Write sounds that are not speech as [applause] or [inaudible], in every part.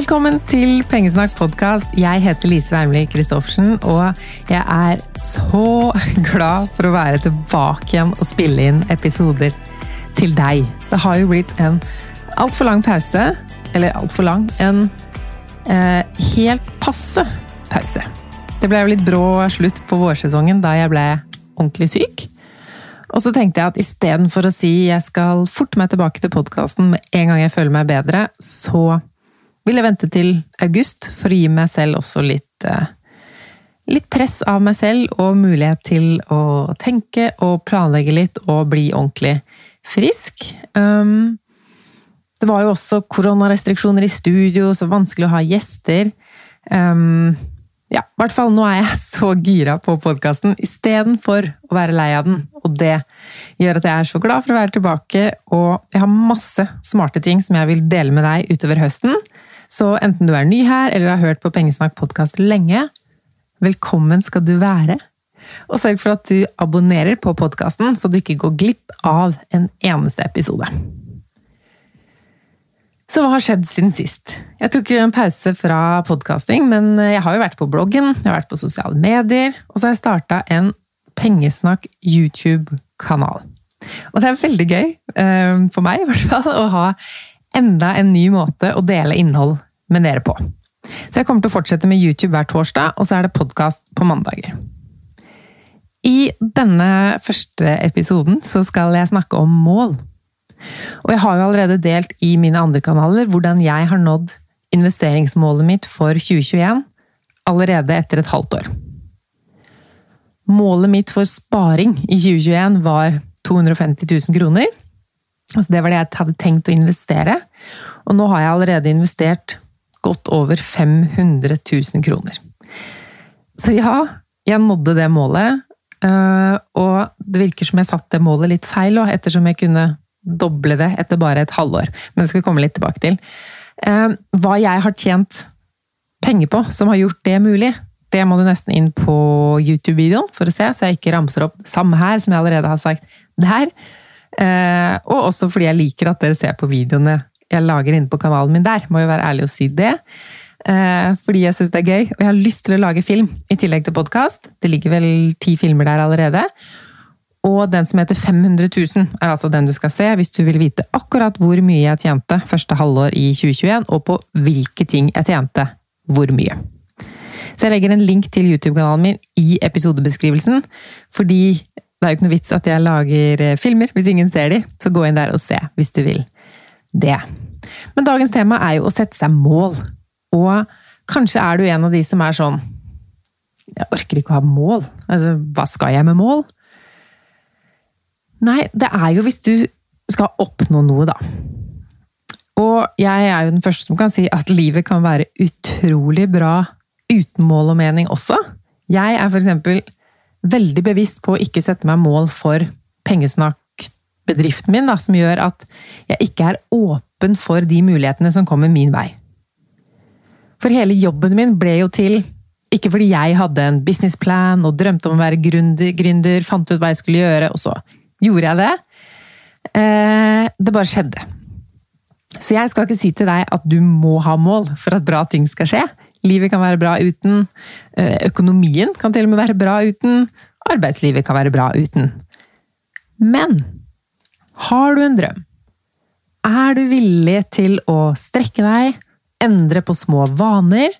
Velkommen til Pengesnakk podkast. Jeg heter Lise Wernli Christoffersen, og jeg er så [laughs] glad for å være tilbake igjen og spille inn episoder til deg. Det har jo blitt en altfor lang pause. Eller altfor lang En eh, helt passe pause. Det ble jo litt brå slutt på vårsesongen da jeg ble ordentlig syk. Og så tenkte jeg at istedenfor å si jeg skal forte meg tilbake til podkasten med en gang jeg føler meg bedre, så vil jeg vente til august for å gi meg selv også litt eh, Litt press av meg selv og mulighet til å tenke og planlegge litt og bli ordentlig frisk. Um, det var jo også koronarestriksjoner i studio, så vanskelig å ha gjester. Um, ja, i hvert fall nå er jeg [laughs] så gira på podkasten istedenfor å være lei av den. Og det gjør at jeg er så glad for å være tilbake, og jeg har masse smarte ting som jeg vil dele med deg utover høsten. Så enten du er ny her eller har hørt på Pengesnakk podkast lenge, velkommen skal du være. Og sørg for at du abonnerer på podkasten, så du ikke går glipp av en eneste episode. Så hva har skjedd siden sist? Jeg tok jo en pause fra podkasting, men jeg har jo vært på bloggen, jeg har vært på sosiale medier, og så har jeg starta en Pengesnakk YouTube-kanal. Og det er veldig gøy, eh, for meg i hvert fall, å ha enda en ny måte å dele innhold med dere på. Så jeg kommer til å fortsette med YouTube hver torsdag, og så er det podkast på mandager. I denne første episoden så skal jeg snakke om mål. Og jeg har jo allerede delt i mine andre kanaler hvordan jeg har nådd investeringsmålet mitt for 2021 allerede etter et halvt år. Målet mitt for sparing i 2021 var 250 000 kroner. Altså det var det jeg hadde tenkt å investere. Og nå har jeg allerede investert godt over 500 000 kroner. Så ja, jeg nådde det målet. øh, Og det virker som jeg satte det målet litt feil, ettersom jeg kunne doble det etter bare et halvår. Men det skal vi komme litt tilbake til. Eh, Hva jeg har tjent penger på som har gjort det mulig, det må du nesten inn på YouTube-videoen for å se, så jeg ikke ramser opp samme her som jeg allerede har sagt der. Eh, Og også fordi jeg liker at dere ser på videoene jeg lager inne på kanalen min der. Må jo være ærlig og si det. Eh, Fordi jeg syns det er gøy, og jeg har lyst til å lage film i tillegg til podkast. Det ligger vel ti filmer der allerede. Og den som heter 500 000, er altså den du skal se hvis du vil vite akkurat hvor mye jeg tjente første halvår i 2021, og på hvilke ting jeg tjente hvor mye. Så jeg legger en link til YouTube-kanalen min i episodebeskrivelsen, fordi det er jo ikke noe vits at jeg lager eh, filmer hvis ingen ser de, så gå inn der og se hvis du vil det. Men dagens tema er jo å sette seg mål. Og kanskje er du en av de som er sånn Jeg orker ikke å ha mål. Altså, hva skal jeg med mål? Nei, det er jo hvis du skal oppnå noe, da. Og jeg er jo den første som kan si at livet kan være utrolig bra uten mål og mening også. Jeg er for eksempel veldig bevisst på å ikke sette meg mål for pengesnakk-bedriften min, da, som gjør at jeg ikke er åpen for de mulighetene som kommer min vei. For hele jobben min ble jo til ikke fordi jeg hadde en businessplan og drømte om å være gründer, gründer, fant ut hva jeg skulle gjøre, og så gjorde jeg det. Eh, det bare skjedde. Så jeg skal ikke si til deg at du må ha mål for at bra ting skal skje. Livet kan være bra uten. Eh, økonomien kan til og med være bra uten. Arbeidslivet kan være bra uten. Men har du en drøm? Er du villig til å strekke deg, endre på små vaner,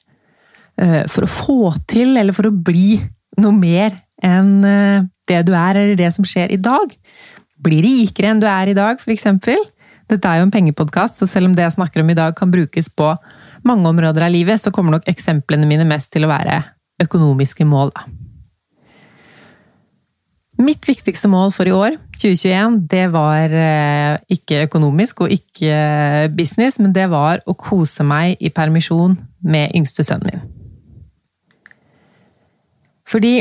eh, for å få til eller for å bli noe mer enn eh, det du er, eller det som skjer i dag? Bli rikere enn du er i dag, eksempel? Dette er jo en pengepodkast, så selv om det jeg snakker om i dag kan brukes på mange områder av livet, så kommer nok eksemplene mine mest til å være økonomiske mål. Mitt viktigste mål for i år, 2021, det var eh, ikke økonomisk og ikke business, men det var å kose meg i permisjon med yngste sønnen min. Fordi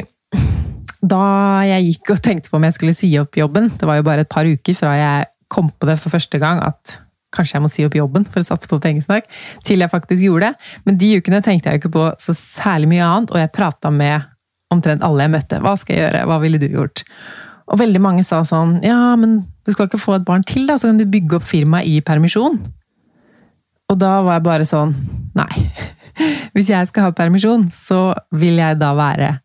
da jeg gikk og tenkte på om jeg skulle si opp jobben, det var jo bare et par uker fra jeg kom på det for første gang at kanskje jeg må si opp jobben for å satse på pengesnakk, til jeg faktisk gjorde det. Men de ukene tenkte jeg jo ikke på så særlig mye annet, og jeg prata med omtrent alle jeg møtte. Hva skal jeg gjøre? Hva ville du gjort? Og veldig mange sa sånn Ja, men du skal ikke få et barn til, da, så kan du bygge opp firmaet i permisjon. Og da var jeg bare sånn Nei. [laughs] Hvis jeg skal ha permisjon, så vil jeg da være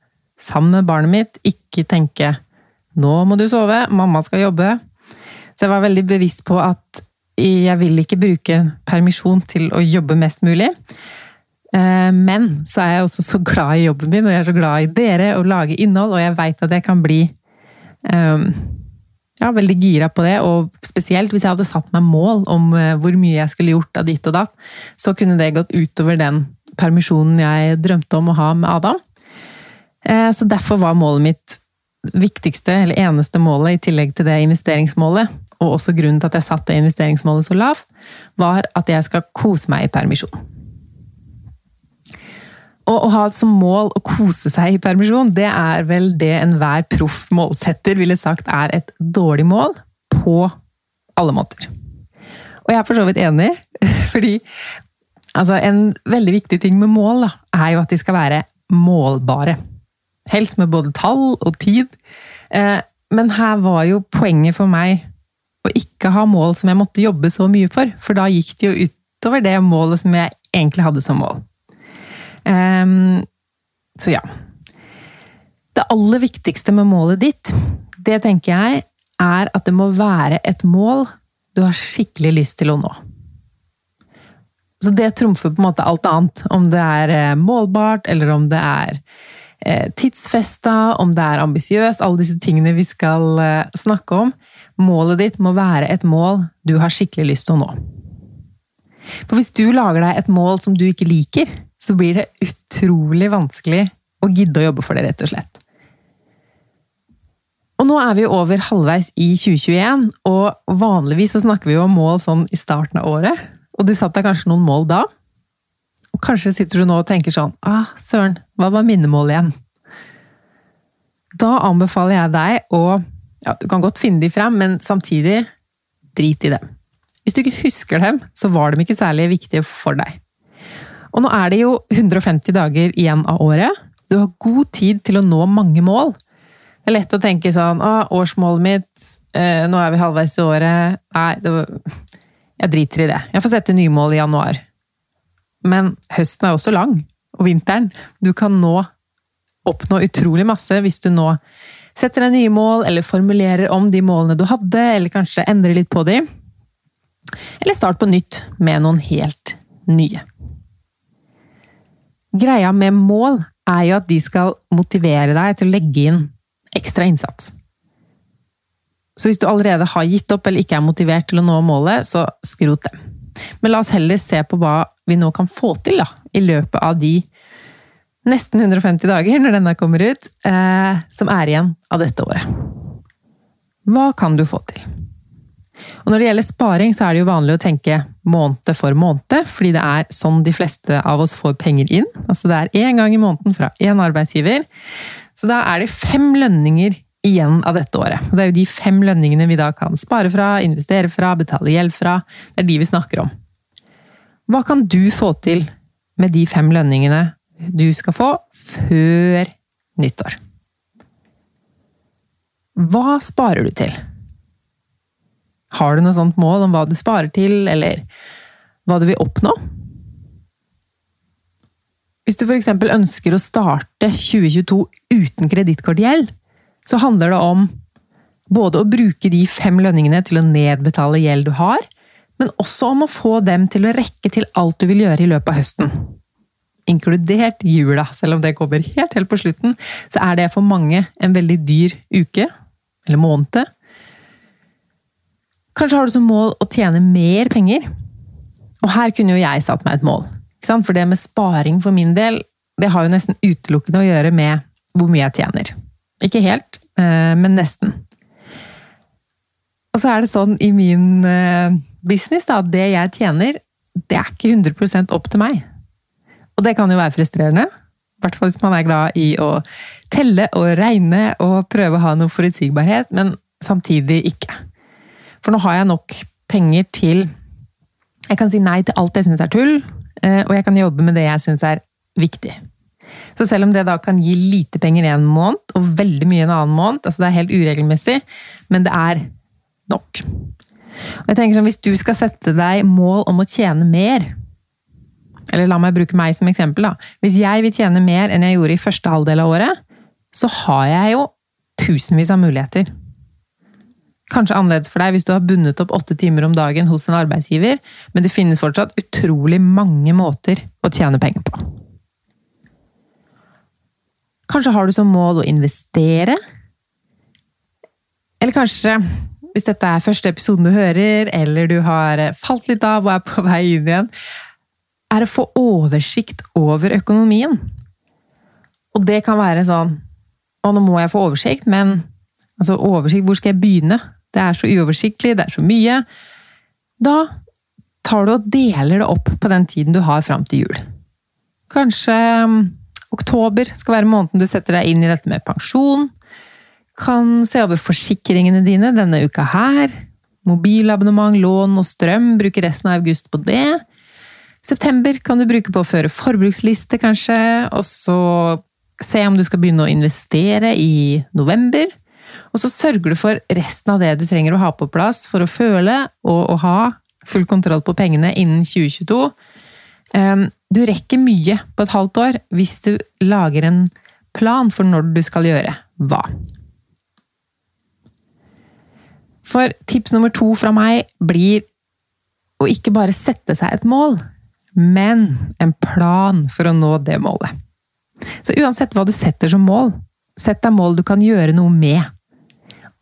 sammen med barnet mitt, ikke tenke nå må du sove, mamma skal jobbe. Så jeg var veldig bevisst på at jeg vil ikke bruke permisjon til å jobbe mest mulig. Eh, men så er jeg også så glad i jobben min, og jeg er så glad i dere og lage innhold, og jeg veit at jeg kan bli um, ja, veldig gira på det. Og spesielt hvis jeg hadde satt meg mål om eh, hvor mye jeg skulle gjort av ditt og datt, så kunne det gått utover den permisjonen jeg drømte om å ha med Adam. Så derfor var målet mitt viktigste, eller eneste målet, i tillegg til det investeringsmålet, og også grunnen til at jeg satte investeringsmålet så lavt, var at jeg skal kose meg i permisjon. Og å ha som mål å kose seg i permisjon, det er vel det enhver proff målsetter ville sagt er et dårlig mål på alle måter. Og jeg er for så vidt enig, [laughs] fordi altså, en veldig viktig ting med mål da, er jo at de skal være målbare. Helst med både tall og tid. Eh, men her var jo poenget for meg å ikke ha mål som jeg måtte jobbe så mye for, for da gikk det jo utover det målet som jeg egentlig hadde som mål. Um, så ja. Det aller viktigste med målet ditt, det tenker jeg, er at det må være et mål du har skikkelig lyst til å nå. Så det trumfer på en måte alt annet. Om det er eh, målbart, eller om det er tidsfesta, om det er ambisiøst. Alle disse tingene vi skal eh, snakke om. Målet ditt må være et mål du har skikkelig lyst til å nå. For hvis du lager deg et mål som du ikke liker, så blir det utrolig vanskelig å gidde å jobbe for det, rett og slett. Og nå er vi over halvveis i 2021, og vanligvis så snakker vi jo om mål sånn i starten av året. Og du satte deg kanskje noen mål da? Og kanskje sitter du nå og tenker sånn Ah, søren, hva var minnemålet igjen? Da anbefaler jeg deg å ja, Du kan godt finne de frem, men samtidig drit i dem. Hvis du ikke husker dem, så var de ikke særlig viktige for deg. Og nå er det jo 150 dager igjen av året. Du har god tid til å nå mange mål. Det er lett å tenke sånn Å, årsmålet mitt eh, Nå er vi halvveis i året. Nei, var, jeg driter i det. Jeg får sette nye mål i januar. Men høsten er også lang. Og vinteren. Du kan nå oppnå utrolig masse hvis du nå setter deg nye mål, eller formulerer om de målene du hadde, eller kanskje endrer litt på de. Eller start på nytt med noen helt nye. Greia med mål er jo at de skal motivere deg til å legge inn ekstra innsats. Så hvis du allerede har gitt opp eller ikke er motivert til å nå målet, så skrot det. Men la oss heller se på hva vi nå kan få til da, i løpet av de nesten 150 dager, når denne kommer ut, eh, som er igjen av dette året. Hva kan du få til? Og når det gjelder sparing, så er det jo vanlig å tenke måned for måned, fordi det er sånn de fleste av oss får penger inn. Altså det er én gang i måneden fra én arbeidsgiver. Så da er det fem lønninger igjen av dette året. Og det er jo de fem lønningene vi da kan spare fra, investere fra, betale gjeld fra. Det er de vi snakker om. Hva kan du få til med de fem lønningene du skal få før nyttår? Hva sparer du til? Har du noe sånt mål om hva du sparer til, eller hva du vil oppnå? Hvis du f.eks. ønsker å starte 2022 uten kredittkortgjeld, så handler det om både å bruke de fem lønningene til å nedbetale gjeld du har, men også om å få dem til å rekke til alt du vil gjøre i løpet av høsten. Inkludert jula, selv om det kommer helt, helt på slutten, så er det for mange en veldig dyr uke, eller måned. Kanskje har du som mål å tjene mer penger? Og her kunne jo jeg satt meg et mål. For det med sparing for min del, det har jo nesten utelukkende å gjøre med hvor mye jeg tjener. Ikke helt, eh, men nesten. Og så er det sånn i min eh, business da, det jeg tjener, det er ikke 100 opp til meg. Og det kan jo være frustrerende. I hvert fall hvis man er glad i å telle og regne og prøve å ha noe forutsigbarhet, men samtidig ikke. For nå har jeg nok penger til Jeg kan si nei til alt jeg syns er tull, eh, og jeg kan jobbe med det jeg syns er viktig. Så selv om det da kan gi lite penger en måned, og veldig mye en annen måned, altså det er helt uregelmessig, men det er nok. Og jeg tenker sånn, Hvis du skal sette deg mål om å tjene mer, eller la meg bruke meg som eksempel, da. Hvis jeg vil tjene mer enn jeg gjorde i første halvdel av året, så har jeg jo tusenvis av muligheter. Kanskje annerledes for deg hvis du har bundet opp åtte timer om dagen hos en arbeidsgiver, men det finnes fortsatt utrolig mange måter å tjene penger på. Kanskje har du som mål å investere? Eller kanskje, hvis dette er første episoden du hører, eller du har falt litt av og er på vei inn igjen, er å få oversikt over økonomien. Og det kan være sånn Å, nå må jeg få oversikt, men altså oversikt, hvor skal jeg begynne? Det er så uoversiktlig, det er så mye. Da tar du og deler det opp på den tiden du har fram til jul. Kanskje oktober skal være måneden du setter deg inn i dette med pensjon. Kan se over forsikringene dine denne uka her. Mobilabonnement, lån og strøm. Bruke resten av august på det. September kan du bruke på å føre forbruksliste, kanskje. Og så se om du skal begynne å investere i november. Og så sørger du for resten av det du trenger å ha på plass for å føle og å ha full kontroll på pengene innen 2022. Ehm, du rekker mye på et halvt år hvis du lager en plan for når du skal gjøre hva. For tips nummer to fra meg blir å ikke bare sette seg et mål, men en plan for å nå det målet. Så uansett hva du setter som mål, sett deg mål du kan gjøre noe med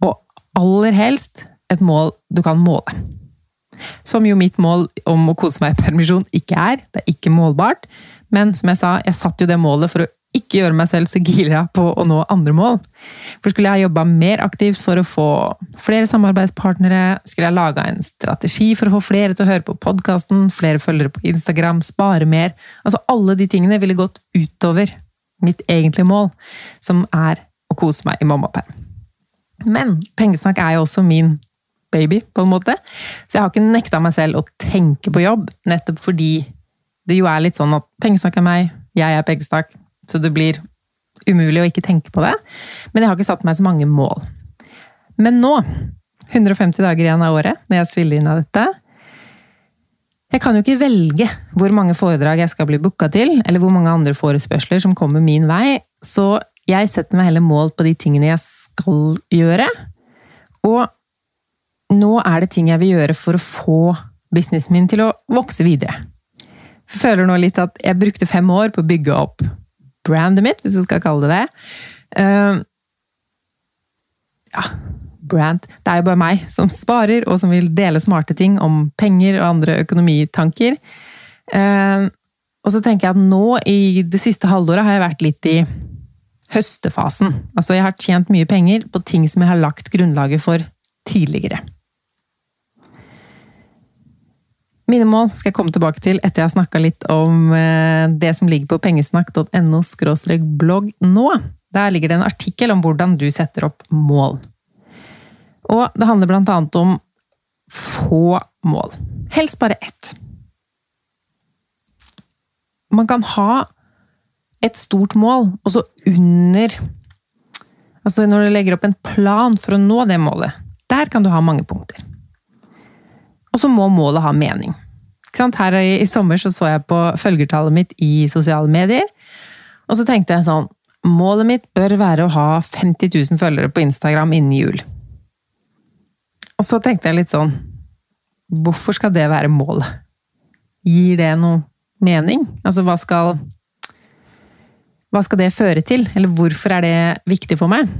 Og aller helst et mål du kan måle. Som jo mitt mål om å kose meg i permisjon ikke er. Det er ikke målbart. Men som jeg sa, jeg satte jo det målet for å ikke gjøre meg selv så gira på å nå andre mål. For skulle jeg jobba mer aktivt for å få flere samarbeidspartnere, skulle jeg laga en strategi for å få flere til å høre på podkasten, flere følgere på Instagram, spare mer Altså alle de tingene ville gått utover mitt egentlige mål, som er å kose meg i mammaperm. Men pengesnakk er jo også min baby, på en måte. Så jeg har ikke nekta meg selv å tenke på jobb, nettopp fordi det jo er litt sånn at pengesnakk er meg, jeg er pengesnakk, så det blir umulig å ikke tenke på det. Men jeg har ikke satt meg så mange mål. Men nå, 150 dager igjen av året, når jeg spiller inn av dette Jeg kan jo ikke velge hvor mange foredrag jeg skal bli booka til, eller hvor mange andre forespørsler som kommer min vei, så jeg setter meg heller mål på de tingene jeg skal gjøre. Og nå er det ting jeg vil gjøre for å få businessen min til å vokse videre. Jeg føler nå litt at jeg brukte fem år på å bygge opp brandet mitt, hvis vi skal kalle det det. Uh, ja, brand. Det er jo bare meg som sparer, og som vil dele smarte ting om penger og andre økonomitanker. Eh, og så tenker jeg at nå i det siste halvåret har jeg vært litt i høstefasen. Altså jeg har tjent mye penger på ting som jeg har lagt grunnlaget for tidligere. Mine mål skal jeg komme tilbake til etter jeg har snakka litt om eh, det som ligger på pengesnakk.no blogg nå. Der ligger det en artikkel om hvordan du setter opp mål. Og det handler blant annet om få mål. Helst bare ett. Man kan ha et stort mål, og så under Altså når du legger opp en plan for å nå det målet, der kan du ha mange punkter. Og så må målet ha mening. Her i, i sommer så, så jeg på følgertallet mitt i sosiale medier, og så tenkte jeg sånn Målet mitt bør være å ha 50 000 følgere på Instagram innen jul. Og så tenkte jeg litt sånn Hvorfor skal det være målet? Gir det noe mening? Altså, hva skal hva skal det føre til? Eller hvorfor er det viktig for meg?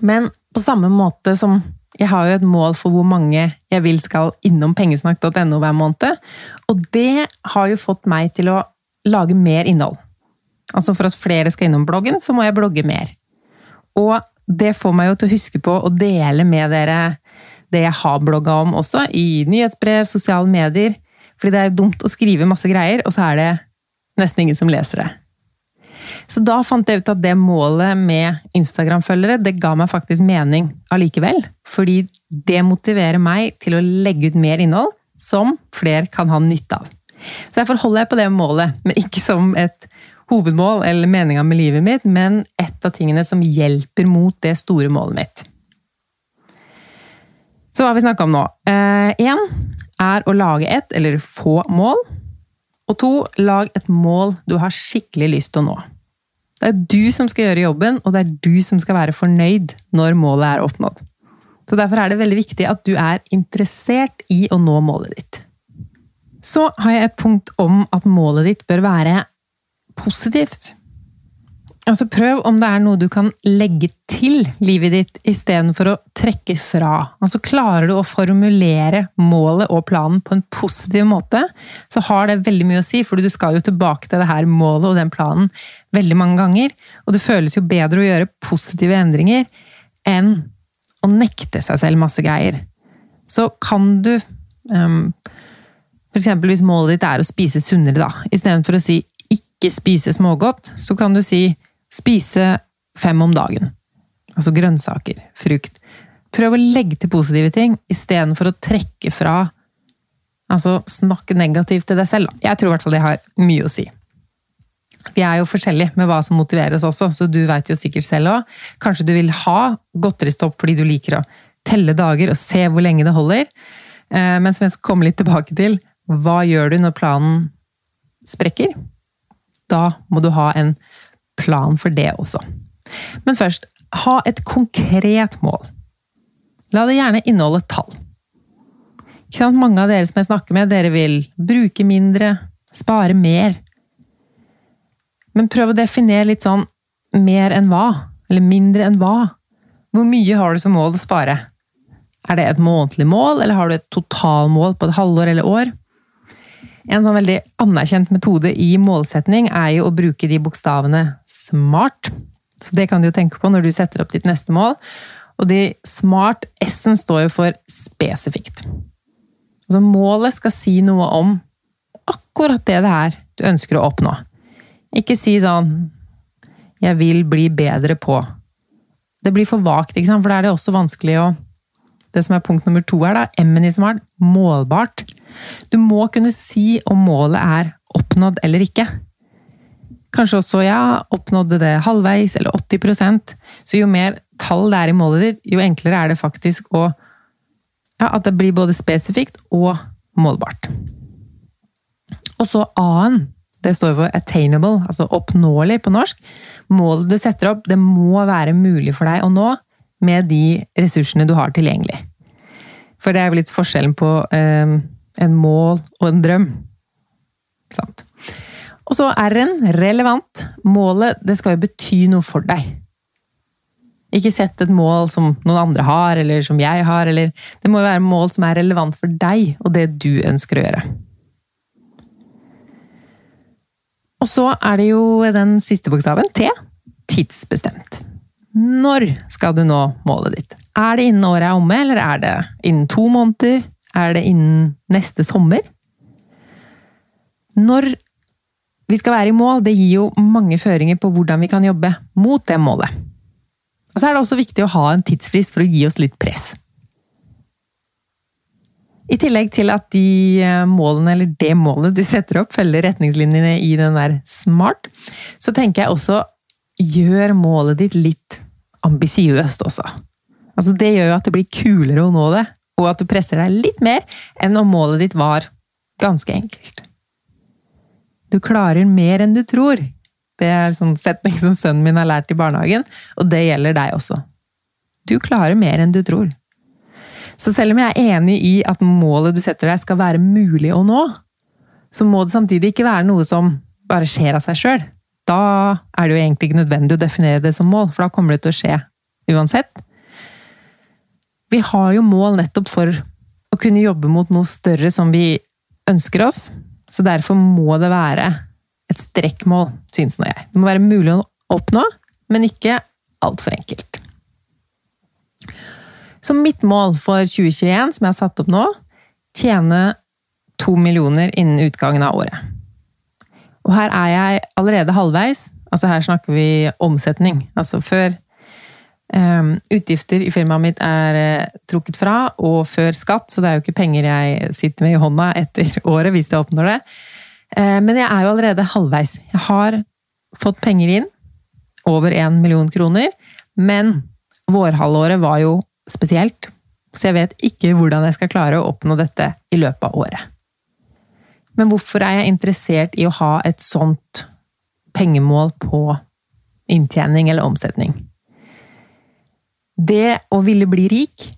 Men på samme måte som jeg har jo et mål for hvor mange jeg vil skal innom pengesnakk.no hver måned. Og det har jo fått meg til å lage mer innhold. Altså for at flere skal innom bloggen, så må jeg blogge mer. Og det får meg jo til å huske på å dele med dere det jeg har blogga om også, i nyhetsbrev, sosiale medier. Fordi det er dumt å skrive masse greier, og så er det nesten ingen som leser det. Så da fant jeg ut at det målet med Instagram-følgere, det ga meg faktisk mening allikevel. Fordi det motiverer meg til å legge ut mer innhold som flere kan ha nytte av. Så derfor holder jeg på det målet, men ikke som et hovedmål eller meninga med livet mitt, men et av tingene som hjelper mot det store målet mitt. Så hva har vi snakka om nå? Én eh, er å lage et eller få mål. Og to, lag et mål du har skikkelig lyst til å nå. Det er du som skal gjøre jobben, og det er du som skal være fornøyd når målet er oppnådd. Så Derfor er det veldig viktig at du er interessert i å nå målet ditt. Så har jeg et punkt om at målet ditt bør være positivt. Altså Prøv om det er noe du kan legge til livet ditt istedenfor å trekke fra. Altså Klarer du å formulere målet og planen på en positiv måte, så har det veldig mye å si, for du skal jo tilbake til det her målet og den planen veldig mange ganger. Og det føles jo bedre å gjøre positive endringer enn å nekte seg selv masse greier. Så kan du um, For eksempel hvis målet ditt er å spise sunnere, da. Istedenfor å si 'ikke spise smågodt', så kan du si Spise fem om dagen. Altså grønnsaker, frukt. Prøv å legge til positive ting istedenfor å trekke fra Altså snakke negativt til deg selv. Jeg tror i hvert fall det har mye å si. Vi er jo forskjellige med hva som motiverer oss også, så du veit jo sikkert selv òg. Kanskje du vil ha godteristopp fordi du liker å telle dager og se hvor lenge det holder. Eh, men som jeg skal komme litt tilbake til, hva gjør du når planen sprekker? Da må du ha en plan for det også. Men først, ha et konkret mål. La det gjerne inneholde tall. Mange av dere som jeg snakker med, dere vil bruke mindre, spare mer. Men prøv å definere litt sånn mer enn hva, eller mindre enn hva. Hvor mye har du som mål å spare? Er det et månedlig mål, eller har du et totalmål på et halvår eller år? En sånn veldig anerkjent metode i målsetning er jo å bruke de bokstavene SMART. Så det kan du jo tenke på når du setter opp ditt neste mål. Og de SMART, S-en står jo for spesifikt. Altså målet skal si noe om akkurat det det er du ønsker å oppnå. Ikke si sånn 'jeg vil bli bedre på'. Det blir for vagt, ikke sant? for da er det også vanskelig å Det som er punkt nummer to her, da, M-en i smart, målbart. Du må kunne si om målet er oppnådd eller ikke. Kanskje også ja, oppnådde det halvveis eller 80% Så jo mer tall det er i målet ditt, jo enklere er det faktisk å ja, At det blir både spesifikt og målbart. Og så A-en. Det står for attainable, altså oppnåelig på norsk. Målet du setter opp, det må være mulig for deg å nå med de ressursene du har tilgjengelig. For det er jo litt forskjellen på eh, en mål og en drøm. Sant. Og så R-en, relevant. Målet det skal jo bety noe for deg. Ikke sett et mål som noen andre har, eller som jeg har. Eller det må jo være mål som er relevant for deg og det du ønsker å gjøre. Og så er det jo den siste bokstaven, T. Tidsbestemt. Når skal du nå målet ditt? Er det innen året er omme, eller er det innen to måneder? Er det innen neste sommer? Når vi skal være i mål, det gir jo mange føringer på hvordan vi kan jobbe mot det målet. Og så er det også viktig å ha en tidsfrist for å gi oss litt press. I tillegg til at de eh, målene, eller det målet du setter opp, følger retningslinjene i den der SMART, så tenker jeg også gjør målet ditt litt ambisiøst også. Altså Det gjør jo at det blir kulere å nå det, og at du presser deg litt mer enn om målet ditt var ganske enkelt. Du klarer mer enn du tror. Det er en sånn setning som sønnen min har lært i barnehagen, og det gjelder deg også. Du klarer mer enn du tror. Så selv om jeg er enig i at målet du setter deg skal være mulig å nå, så må det samtidig ikke være noe som bare skjer av seg sjøl. Da er det jo egentlig ikke nødvendig å definere det som mål, for da kommer det til å skje uansett. Vi har jo mål nettopp for å kunne jobbe mot noe større som vi ønsker oss, så derfor må det være et strekkmål, synes nå jeg. Det må være mulig å oppnå, men ikke altfor enkelt. Så mitt mål for 2021, som jeg har satt opp nå, tjene to millioner innen utgangen av året. Og her er jeg allerede halvveis. Altså her snakker vi omsetning. Altså før utgifter i firmaet mitt er uh, trukket fra, og før skatt, så det er jo ikke penger jeg sitter med i hånda etter [laughs] året hvis jeg oppnår det. Uh, men jeg er jo allerede halvveis. Jeg har fått penger inn. Over én million kroner. Men vårhalvåret var jo spesielt, så jeg vet ikke hvordan jeg skal klare å oppnå dette i løpet av året. Men hvorfor er jeg interessert i å ha et sånt pengemål på inntjening eller omsetning? Det å ville bli rik,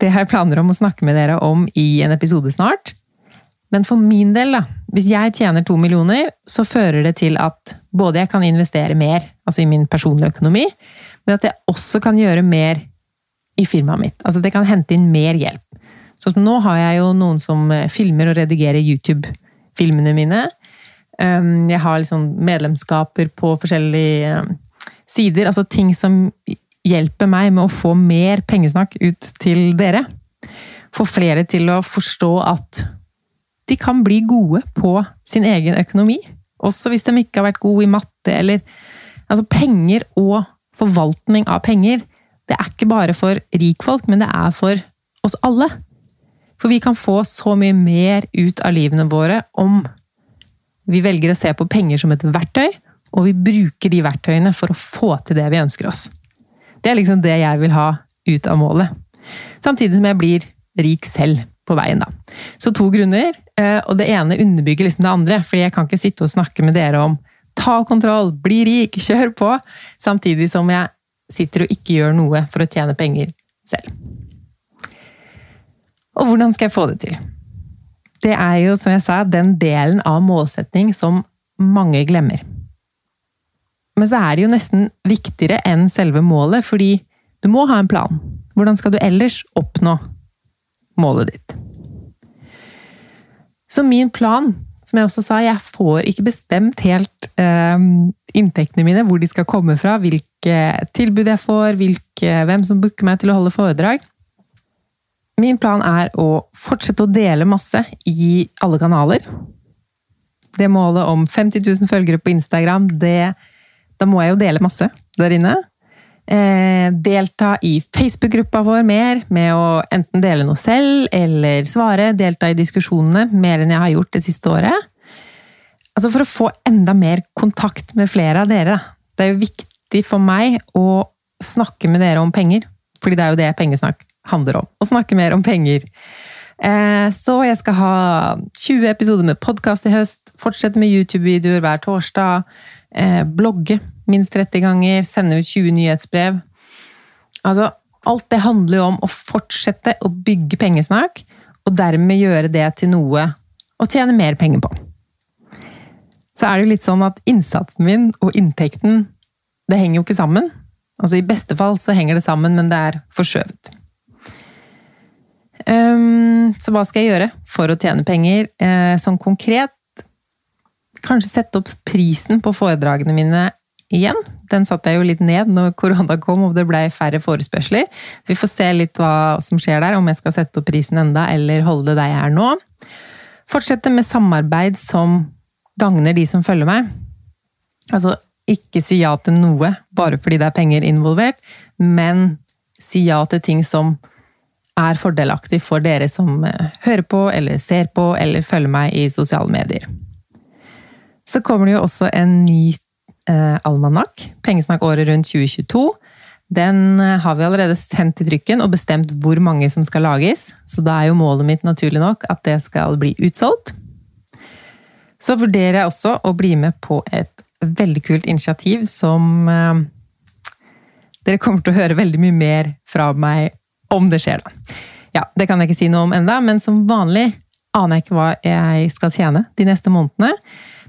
det har jeg planer om å snakke med dere om i en episode snart. Men for min del, da, hvis jeg tjener to millioner, så fører det til at både jeg kan investere mer, altså i min personlige økonomi, men at jeg også kan gjøre mer i firmaet mitt. Altså det kan hente inn mer hjelp. Så nå har jeg jo noen som eh, filmer og redigerer YouTube-filmene mine. Um, jeg har liksom medlemskaper på forskjellige um, sider. Altså ting som hjelper meg med å få mer pengesnakk ut til dere. Få flere til å forstå at de kan bli gode på sin egen økonomi. Også hvis de ikke har vært gode i matte eller Altså penger og forvaltning av penger det er ikke bare for rikfolk, men det er for oss alle. For vi kan få så mye mer ut av livene våre om vi velger å se på penger som et verktøy, og vi bruker de verktøyene for å få til det vi ønsker oss. Det er liksom det jeg vil ha ut av målet. Samtidig som jeg blir rik selv på veien, da. Så to grunner, eh, og det ene underbygger liksom det andre. fordi jeg kan ikke sitte og snakke med dere om ta kontroll, bli rik, [laughs] kjør på, samtidig som jeg sitter og ikke gjør noe for å tjene penger selv. Og hvordan skal jeg få det til? Det er jo, som jeg sa, den delen av målsetting som mange glemmer. Men så er det jo nesten viktigere enn selve målet, fordi du må ha en plan. Hvordan skal du ellers oppnå målet ditt? Så min plan som jeg også sa, jeg får ikke bestemt helt eh, inntektene mine, hvor de skal komme fra, hvilke tilbud jeg får, hvilke, hvem som booker meg til å holde foredrag. Min plan er å fortsette å dele masse i alle kanaler. Det målet om 50 000 følgere på Instagram, det, da må jeg jo dele masse der inne. Eh, delta i Facebook-gruppa vår mer, med å enten dele noe selv eller svare. Delta i diskusjonene mer enn jeg har gjort det siste året. Altså For å få enda mer kontakt med flere av dere. Det er jo viktig for meg å snakke med dere om penger. Fordi det er jo det pengesnakk handler om. Å snakke mer om penger. Eh, så jeg skal ha 20 episoder med podkast i høst. Fortsette med YouTube-videoer hver torsdag. Eh, blogge minst 30 ganger, sende ut 20 nyhetsbrev. Altså, alt det handler jo om å fortsette å bygge pengesnakk, og dermed gjøre det til noe å tjene mer penger på. Så er det jo litt sånn at innsatsen min og inntekten, det henger jo ikke sammen. Altså I beste fall så henger det sammen, men det er forskjøvet. Um, så hva skal jeg gjøre for å tjene penger? Eh, sånn konkret Kanskje sette opp prisen på foredragene mine igjen. Den satte jeg jo litt ned når korona kom og det ble færre forespørsler. Så vi får se litt hva som skjer der, om jeg skal sette opp prisen enda, eller holde det der jeg er nå. Fortsette med samarbeid som gagner de som følger meg. Altså, ikke si ja til noe bare fordi det er penger involvert, men si ja til ting som er fordelaktig for dere som eh, hører på, eller ser på, eller følger meg i sosiale medier. Så kommer det jo også en ny eh, almanakk, Pengesnakk året rundt 2022. Den eh, har vi allerede sendt i trykken og bestemt hvor mange som skal lages. Så da er jo målet mitt naturlig nok at det skal bli utsolgt. Så vurderer jeg også å bli med på et veldig kult initiativ som eh, Dere kommer til å høre veldig mye mer fra meg om det skjer, da. Ja, det kan jeg ikke si noe om enda, men som vanlig aner jeg ikke hva jeg skal tjene de neste månedene.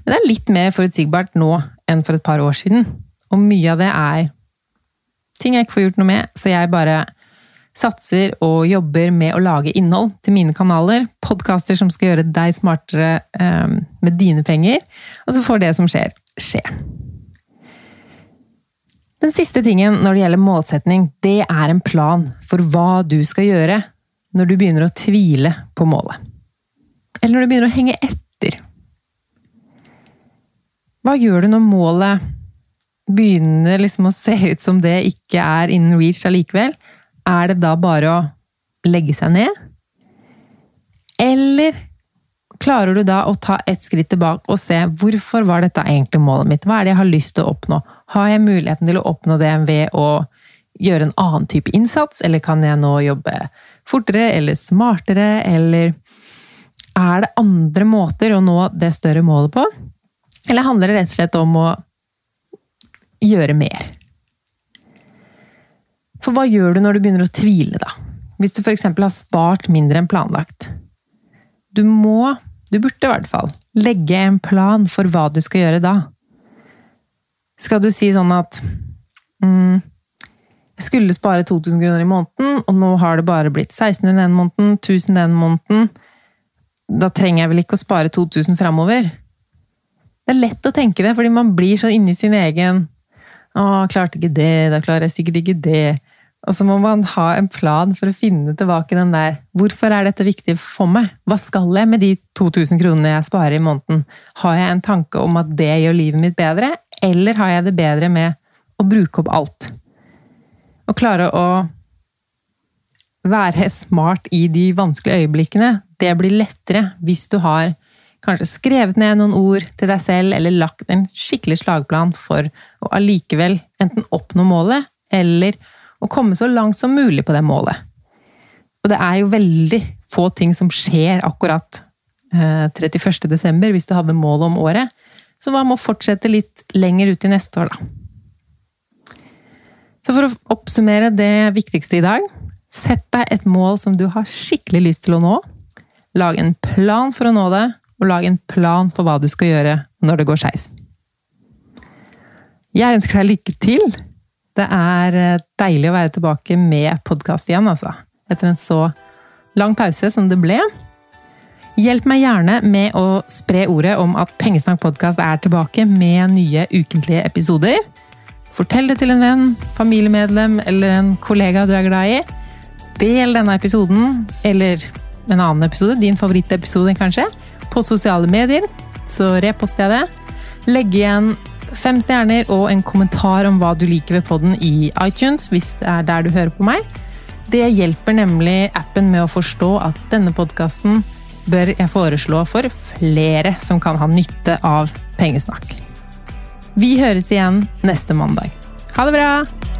Men det er litt mer forutsigbart nå enn for et par år siden. Og mye av det er ting jeg ikke får gjort noe med, så jeg bare satser og jobber med å lage innhold til mine kanaler. Podkaster som skal gjøre deg smartere um, med dine penger. Og så får det som skjer, skje. Den siste tingen når det gjelder målsetning, det er en plan for hva du skal gjøre når du begynner å tvile på målet. Eller når du begynner å henge etter. Hva gjør du når målet begynner liksom å se ut som det ikke er innen reach allikevel? Er det da bare å legge seg ned? Eller klarer du da å ta et skritt tilbake og se hvorfor var dette egentlig målet mitt? Hva er det jeg har lyst til å oppnå? Har jeg muligheten til å oppnå det ved å gjøre en annen type innsats, eller kan jeg nå jobbe fortere eller smartere, eller er det andre måter å nå det større målet på? Eller handler det rett og slett om å gjøre mer? For hva gjør du når du begynner å tvile, da? Hvis du f.eks. har spart mindre enn planlagt. Du må, du burde i hvert fall, legge en plan for hva du skal gjøre da. Skal du si sånn at mm, jeg skulle spare 2000 kroner i måneden, og nå har det bare blitt 1600 den måneden, 1000 den måneden. Da trenger jeg vel ikke å spare 2000 framover? Det er lett å tenke det, fordi man blir så inni sin egen Å, klarte ikke det, da klarer jeg sikkert ikke det. Og så må man ha en plan for å finne tilbake den der Hvorfor er dette viktig for meg? Hva skal jeg med de 2000 kronene jeg sparer i måneden? Har jeg en tanke om at det gjør livet mitt bedre, eller har jeg det bedre med å bruke opp alt? Å klare å være smart i de vanskelige øyeblikkene, det blir lettere hvis du har kanskje skrevet ned noen ord til deg selv, eller lagt en skikkelig slagplan for å allikevel enten oppnå målet, eller å komme så langt som mulig på det målet. Og det er jo veldig få ting som skjer akkurat 31. Eh, desember, hvis du hadde målet om året. Så man må fortsette litt lenger ut i neste år, da. Så for å oppsummere det viktigste i dag Sett deg et mål som du har skikkelig lyst til å nå. Lag en plan for å nå det, og lag en plan for hva du skal gjøre når det går skeis. Jeg ønsker deg lykke til! Det er eh, deilig å være tilbake med podkast igjen, altså. Etter en så lang pause som det ble. Hjelp meg gjerne med å spre ordet om at Pengesnakk podkast er tilbake med nye ukentlige episoder. Fortell det til en venn, familiemedlem eller en kollega du er glad i. Del denne episoden, eller en annen episode, din favorittepisode kanskje, på sosiale medier. Så reposter jeg det. Legg igjen fem stjerner og en kommentar om hva du liker ved podden i iTunes, hvis det er der du hører på meg. Det hjelper nemlig appen med å forstå at denne podkasten bør jeg foreslå for flere som kan ha nytte av pengesnakk. Vi høres igjen neste mandag. Ha det bra!